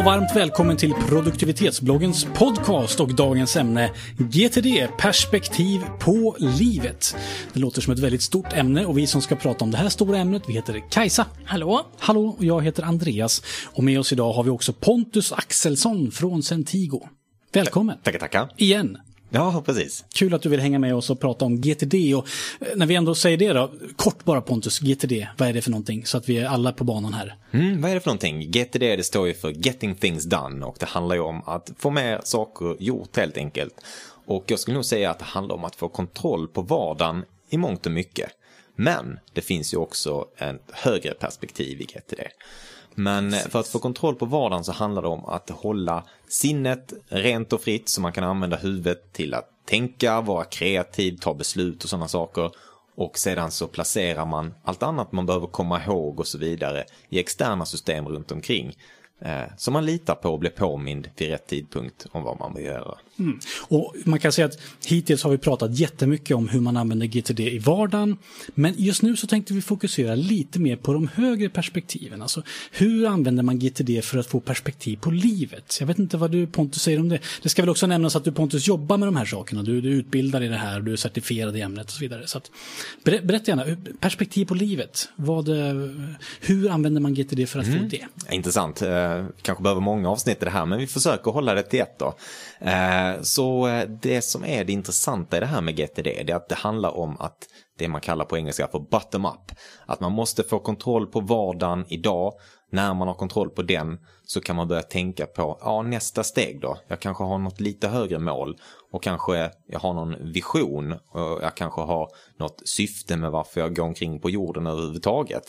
och varmt välkommen till produktivitetsbloggens podcast och dagens ämne GTD, perspektiv på livet. Det låter som ett väldigt stort ämne och vi som ska prata om det här stora ämnet, vi heter Kajsa. Hallå? Hallå, och jag heter Andreas och med oss idag har vi också Pontus Axelsson från Centigo. Välkommen! Tackar, tackar. Igen. Ja, precis. Kul att du vill hänga med oss och prata om GTD. Och eh, när vi ändå säger det då, kort bara Pontus, GTD, vad är det för någonting? Så att vi är alla på banan här. Mm, vad är det för någonting? GTD det står ju för Getting Things Done och det handlar ju om att få mer saker gjort helt enkelt. Och jag skulle nog säga att det handlar om att få kontroll på vardagen i mångt och mycket. Men det finns ju också ett högre perspektiv i GTD. Men för att få kontroll på vardagen så handlar det om att hålla sinnet rent och fritt så man kan använda huvudet till att tänka, vara kreativ, ta beslut och sådana saker. Och sedan så placerar man allt annat man behöver komma ihåg och så vidare i externa system runt omkring. Eh, som man litar på och blir påmind vid rätt tidpunkt om vad man vill göra. Mm. Och man kan säga att hittills har vi pratat jättemycket om hur man använder GTD i vardagen. Men just nu så tänkte vi fokusera lite mer på de högre perspektiven. Alltså hur använder man GTD för att få perspektiv på livet? Jag vet inte vad du Pontus säger om det. Det ska väl också nämnas att du Pontus jobbar med de här sakerna. Du, du utbildar i det här, du är certifierad i ämnet och så vidare. Så att, berätta gärna, perspektiv på livet. Vad, hur använder man GTD för att mm. få det? Intressant. Eh, kanske behöver många avsnitt i det här, men vi försöker hålla det till ett då. Eh, så eh, det som är det intressanta i det här med GTD, det är att det handlar om att det man kallar på engelska för bottom-up. Att man måste få kontroll på vardagen idag. När man har kontroll på den så kan man börja tänka på, ja nästa steg då. Jag kanske har något lite högre mål och kanske jag har någon vision och jag kanske har något syfte med varför jag går omkring på jorden överhuvudtaget.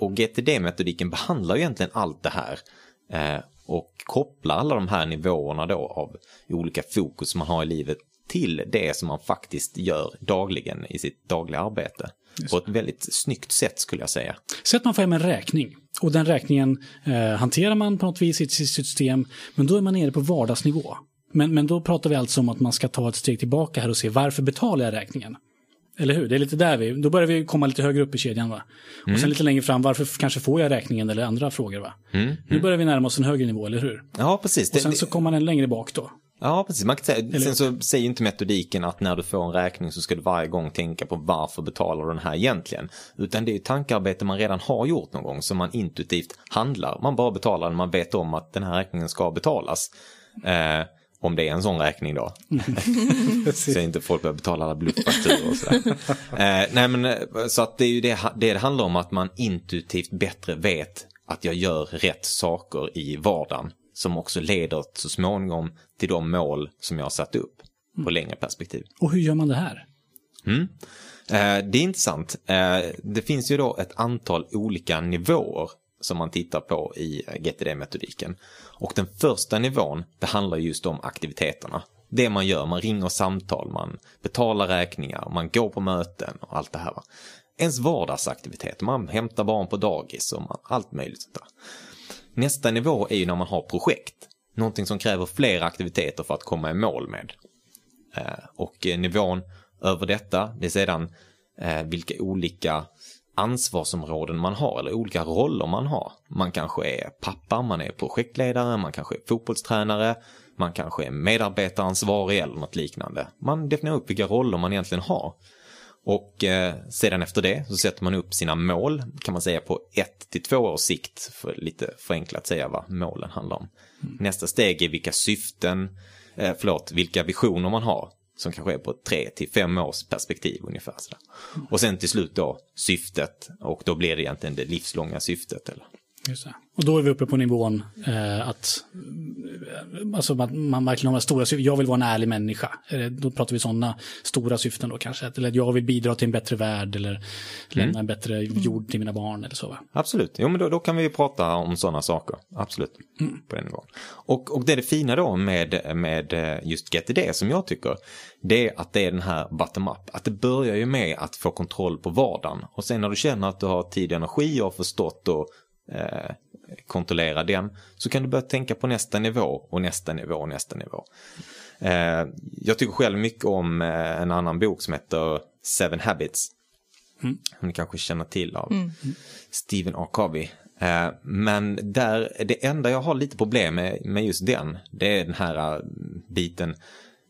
Och GTD-metodiken behandlar egentligen allt det här. Eh, och kopplar alla de här nivåerna då av olika fokus man har i livet till det som man faktiskt gör dagligen i sitt dagliga arbete. Just. På ett väldigt snyggt sätt skulle jag säga. Säg att man får hem en räkning och den räkningen eh, hanterar man på något vis i sitt system men då är man nere på vardagsnivå. Men, men då pratar vi alltså om att man ska ta ett steg tillbaka här och se varför betalar jag räkningen? Eller hur? Det är lite där vi, då börjar vi komma lite högre upp i kedjan va? Mm. Och sen lite längre fram, varför kanske får jag räkningen eller andra frågor va? Mm. Mm. Nu börjar vi närma oss en högre nivå, eller hur? Ja, precis. Och sen så kommer man en längre bak då. Ja, precis. Man kan säga, sen så säger inte metodiken att när du får en räkning så ska du varje gång tänka på varför betalar du den här egentligen. Utan det är ju tankarbete man redan har gjort någon gång som man intuitivt handlar. Man bara betalar när man vet om att den här räkningen ska betalas. Eh, om det är en sån räkning då. så inte folk behöver betala alla bluffakturor och sådär. eh, nej men eh, så att det är ju det, det handlar om att man intuitivt bättre vet att jag gör rätt saker i vardagen. Som också leder så småningom till de mål som jag har satt upp på mm. längre perspektiv. Och hur gör man det här? Mm. Eh, det är intressant. Eh, det finns ju då ett antal olika nivåer som man tittar på i GTD-metodiken. Och den första nivån, det handlar just om aktiviteterna. Det man gör, man ringer samtal, man betalar räkningar, man går på möten och allt det här. Ens vardagsaktiviteter, man hämtar barn på dagis och man, allt möjligt sånt där. Nästa nivå är ju när man har projekt. Någonting som kräver fler aktiviteter för att komma i mål med. Eh, och eh, nivån över detta, det är sedan eh, vilka olika ansvarsområden man har eller olika roller man har. Man kanske är pappa, man är projektledare, man kanske är fotbollstränare, man kanske är medarbetaransvarig eller något liknande. Man definierar upp vilka roller man egentligen har. Och eh, sedan efter det så sätter man upp sina mål, kan man säga på ett till två års sikt, för lite förenklat säga vad målen handlar om. Mm. Nästa steg är vilka syften, eh, förlåt, vilka visioner man har som kanske är på tre till fem års perspektiv ungefär. Sådär. Och sen till slut då syftet och då blir det egentligen det livslånga syftet. Eller? Och då är vi uppe på nivån eh, att alltså, man, man verkligen har stora syften. Jag vill vara en ärlig människa. Då pratar vi sådana stora syften då kanske. Eller jag vill bidra till en bättre värld eller lämna mm. en bättre jord till mina barn eller så. Va? Absolut, jo men då, då kan vi prata om sådana saker. Absolut, mm. på den nivån. Och, och det är det fina då med, med just GTD som jag tycker, det är att det är den här bottom-up. Att det börjar ju med att få kontroll på vardagen. Och sen när du känner att du har tid och energi och förstått och eh, kontrollera den så kan du börja tänka på nästa nivå och nästa nivå och nästa nivå. Eh, jag tycker själv mycket om eh, en annan bok som heter Seven Habits. Mm. Som ni kanske känner till av mm. Stephen R. Covey. Eh, men där, det enda jag har lite problem med, med just den, det är den här biten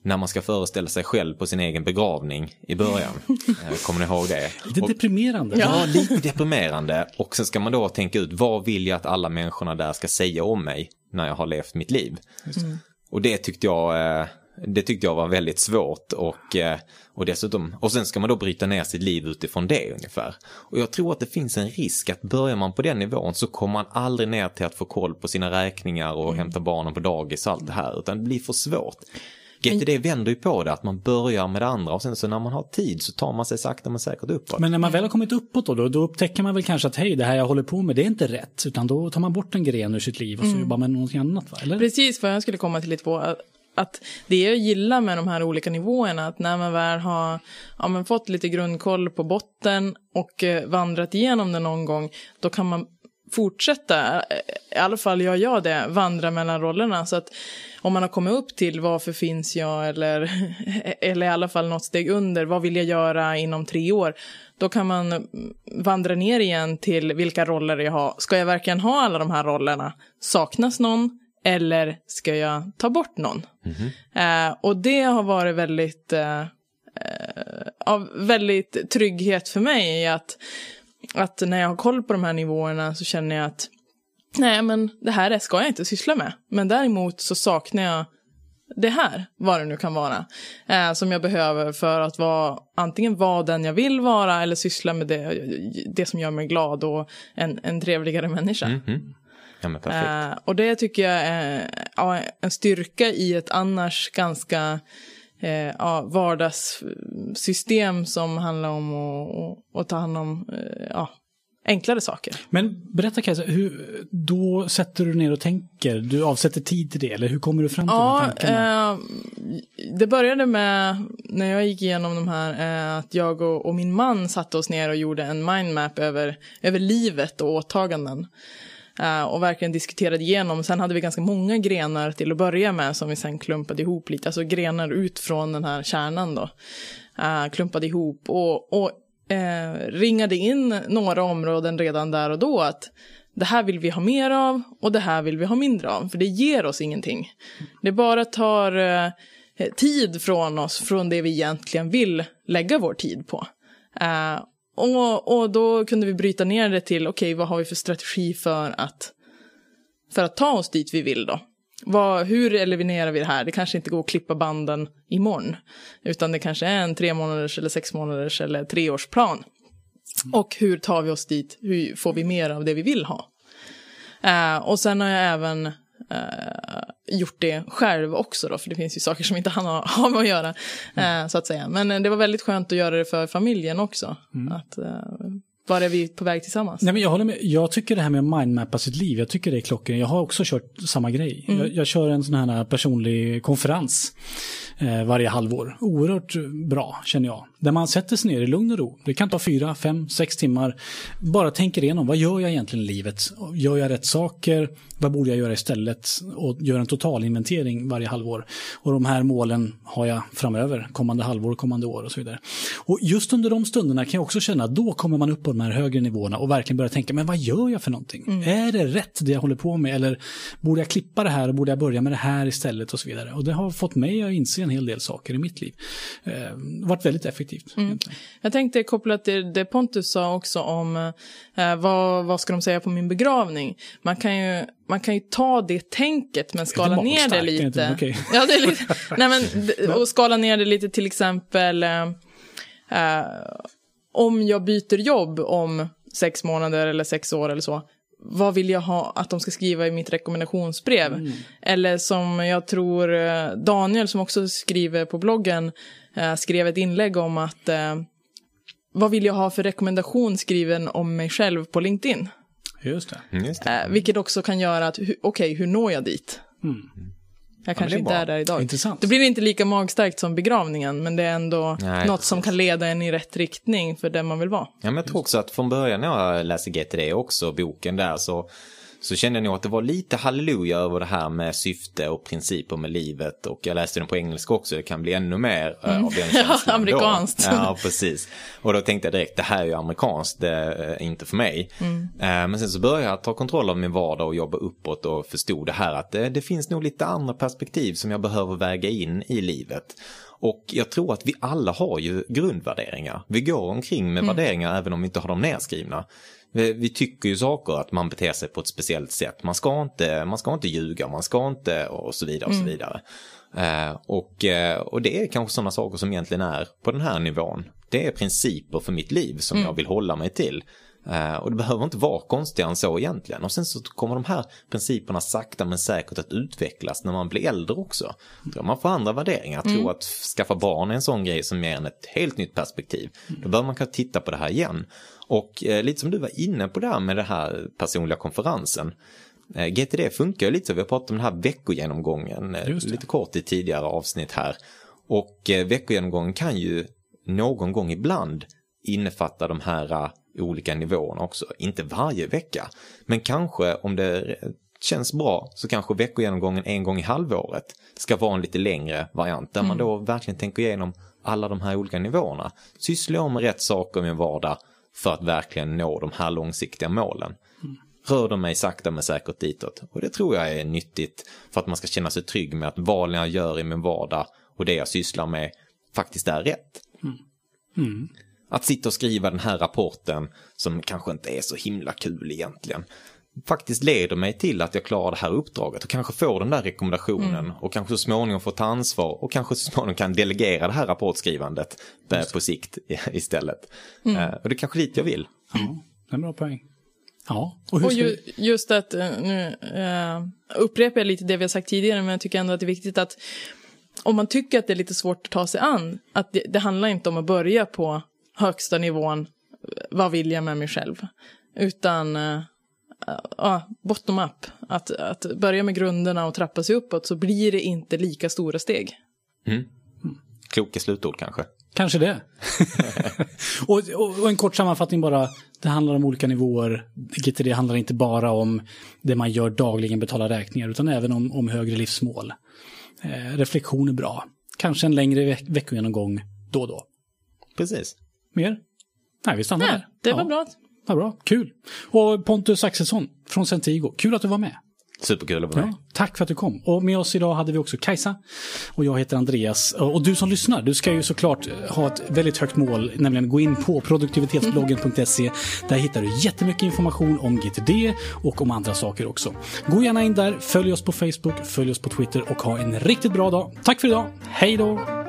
när man ska föreställa sig själv på sin egen begravning i början. Eh, Kommer ni ihåg det? Lite Och- deprimerande. Ja, lite deprimerande. Och sen ska man då tänka ut vad vill jag att alla människorna där ska säga om mig när jag har levt mitt liv. Och det tyckte jag, eh, det tyckte jag var väldigt svårt och, eh, och dessutom, och sen ska man då bryta ner sitt liv utifrån det ungefär. Och jag tror att det finns en risk att börjar man på den nivån så kommer man aldrig ner till att få koll på sina räkningar och hämta barnen på dagis och allt det här, utan det blir för svårt. GTD vänder ju på det, att man börjar med det andra och sen så när man har tid så tar man sig sakta men säkert uppåt. Men när man väl har kommit uppåt då, då, då upptäcker man väl kanske att hej, det här jag håller på med, det är inte rätt. Utan då tar man bort en gren ur sitt liv och så jobbar man med någonting annat. Va? Eller? Precis vad jag skulle komma till lite på. Att, att det jag gillar med de här olika nivåerna, att när man väl har ja, men fått lite grundkoll på botten och eh, vandrat igenom det någon gång, då kan man fortsätta, i alla fall gör jag det, vandra mellan rollerna. Så att om man har kommit upp till varför finns jag eller, eller i alla fall något steg under, vad vill jag göra inom tre år? Då kan man mm, vandra ner igen till vilka roller jag har. Ska jag verkligen ha alla de här rollerna? Saknas någon? Eller ska jag ta bort någon? Eh, och det har varit väldigt, eh, eh, väldigt trygghet för mig i att, att när jag har koll på de här nivåerna så känner jag att nej men det här är- ska jag inte syssla med. Men däremot så saknar jag det här, vad det nu kan vara, eh, som jag behöver för att vara antingen vara den jag vill vara eller syssla med det, det som gör mig glad och en, en trevligare människa. Mhm. Ja men perfekt. Eh, och det tycker jag är ja, en styrka i ett annars ganska eh, ja, vardagssystem som handlar om att, ta hand om eh, ja, enklare saker. Men berätta Kajsa, hur, då sätter du ner och tänker, du avsätter tid till det, eller hur kommer du fram till de Ja, tankarna? eh, det började med när jag gick igenom de här eh, att jag och, och min man satte oss ner och gjorde en mindmap över, över livet och åtaganden. Eh, och verkligen diskuterade igenom. Sen hade vi ganska många grenar till att börja med som vi sen klumpade ihop lite. Alltså grenar ut från den här kärnan då. Eh, klumpade ihop och, och eh, ringade in några områden redan där och då. att det här vill vi ha mer av och det här vill vi ha mindre av. För det ger oss ingenting. Det bara tar eh, tid från oss, från det vi egentligen vill lägga vår tid på. Eh, och, och då kunde vi bryta ner det till, okej, vad har vi för strategi för att, för att ta oss dit vi vill då? Vad, hur eliminerar vi det här? Det kanske inte går att klippa banden imorgon. Utan det kanske är en tre månaders eller sex månaders eller treårsplan. Och hur tar vi oss dit? Hur får vi mer av det vi vill ha? Eh, och sen har jag även eh, gjort det själv också då, för det finns ju saker som inte han har, har med att göra, eh, så att säga. Men eh, det var väldigt skönt att göra det för familjen också. Att, eh, var är vi på väg tillsammans? Nej, men jag håller med. Jag tycker det här med att mindmappa sitt liv, jag tycker det är klockan. Jag har också kört samma grej. Mm. Jag, jag kör en sån här personlig konferens eh, varje halvår. Oerhört bra, känner jag. Där man sätter sig ner i lugn och ro. Det kan ta fyra, fem, sex timmar. Bara tänker igenom, vad gör jag egentligen i livet? Gör jag rätt saker? Vad borde jag göra istället? Och gör en totalinventering varje halvår. Och de här målen har jag framöver, kommande halvår, kommande år och så vidare. Och just under de stunderna kan jag också känna att då kommer man upp på de här högre nivåerna och verkligen börja tänka, men vad gör jag för någonting? Är det rätt det jag håller på med? Eller borde jag klippa det här och borde jag börja med det här istället och så vidare? Och det har fått mig att inse en hel del saker i mitt liv. Eh, varit väldigt effektivt. egentligen. Jag tänkte kopplat till det Pontus sa också om eh, vad, vad ska de säga på min begravning. Man kan ju, man kan ju ta det tänket men skala Lite ner det lite. inte det okej? Ja, det är lite nej, men, och skala ner det lite till exempel eh, eh, om jag byter jobb om sex månader eller sex år eller så. Vad vill jag ha att de ska skriva i mitt rekommendationsbrev? Eller som jag tror eh, Daniel som också skriver på bloggen eh, skrev ett inlägg om att eh, vad vill jag ha för rekommendation skriven om mig själv på LinkedIn? Just det. Mm, just det. Eh, vilket också kan göra att, okej, hur når jag dit? Mm. Jag kanske är inte bra. är där idag. Intressant. Det blir inte lika magstarkt som begravningen, men det är ändå Nej, något som kan leda en i rätt riktning för den man vill vara. Ja, men jag tror också att från början när jag läste GTD också, boken där, så, så kände jag nog att det var lite halleluja över det här med syfte och principer med livet och jag läste den på engelska också, det kan bli ännu mer mm. av den känslan. ja, amerikanskt. Då. Ja, precis. Och då tänkte jag direkt, det här är ju amerikanskt, det är inte för mig. Mm. Men sen så började jag ta kontroll av min vardag och jobba uppåt och förstod det här att det, det finns nog lite andra perspektiv som jag behöver väga in i livet. Och jag tror att vi alla har ju grundvärderingar. Vi går omkring med mm. värderingar även om vi inte har dem nedskrivna. Vi, vi, tycker ju saker att man beter sig på ett speciellt sätt. Man ska inte, man ska inte ljuga, man ska inte och så vidare och mm. så vidare. Eh, och, eh, och det är kanske sådana saker som egentligen är på den här nivån. Det är principer för mitt liv som mm. jag vill hålla mig till. Uh, och det behöver inte vara konstigare än så egentligen. Och sen så kommer de här principerna sakta men säkert att utvecklas när man blir äldre också. Då man får andra värderingar. Jag tror mm. att skaffa barn är en sån grej som ger en ett helt nytt perspektiv. Då behöver man kunna titta på det här igen. Och uh, lite som du var inne på där med den här personliga konferensen. Uh, GTD funkar ju lite så, vi har pratat om den här veckogenomgången lite kort i tidigare avsnitt här. Och veckogenomgången kan ju någon gång ibland innefatta de här olika nivåerna också. Inte varje vecka, men kanske om det känns bra så kanske veckogenomgången en gång i halvåret ska vara en lite längre variant där mm. man då verkligen tänker igenom alla de här olika nivåerna. Sysslar jag med rätt saker i min vardag för att verkligen nå de här långsiktiga målen? Mm. Rör de mig sakta men säkert ditåt? Och det tror jag är nyttigt för att man ska känna sig trygg med att valen jag gör i min vardag och det jag sysslar med faktiskt är rätt. Mm. Mm. Att sitta och skriva den här rapporten som kanske inte är så himla kul egentligen faktiskt leder mig till att jag klarar det här uppdraget och kanske får den där rekommendationen mm. och kanske så småningom får ta ansvar och kanske så småningom kan delegera det här rapportskrivandet på sikt istället. Mm. Uh, och det är kanske dit jag vill. Ja, det är en bra poäng. Ja, och, hur och ju, just att, eh, nu uh, upprepar jag lite det vi har sagt tidigare, men jag tycker ändå att det är viktigt att om man tycker att det är lite svårt att ta sig an, att det, det handlar inte om att börja på högsta nivån, vad vill jag med mig själv? Utan uh, uh, bottom up, att, att börja med grunderna och trappa sig uppåt så blir det inte lika stora steg. Mm. Kloka slutord kanske. Kanske det. och, och, och, en kort sammanfattning bara. Det handlar om olika nivåer. GTD handlar inte bara om det man gör dagligen, betala räkningar, utan även om, om högre livsmål. Eh, reflektion är bra. Kanske en längre veck veckogenomgång då och då. Precis. Mer? Nej, vi stannar Nej, där. Det var ja. bra. Ja, bra. Kul. Och Pontus Axelsson från Centigo. Kul att du var med. Superkul att vara med. Ja, tack för att du kom. Och med oss idag hade vi också Kajsa. Och jag heter Andreas. Och du som lyssnar, du ska ju såklart ha ett väldigt högt mål, nämligen gå in på produktivitetsbloggen.se. Där hittar du jättemycket information om GTD och om andra saker också. Gå gärna in där, följ oss på Facebook, följ oss på Twitter och ha en riktigt bra dag. Tack för idag. Hej då!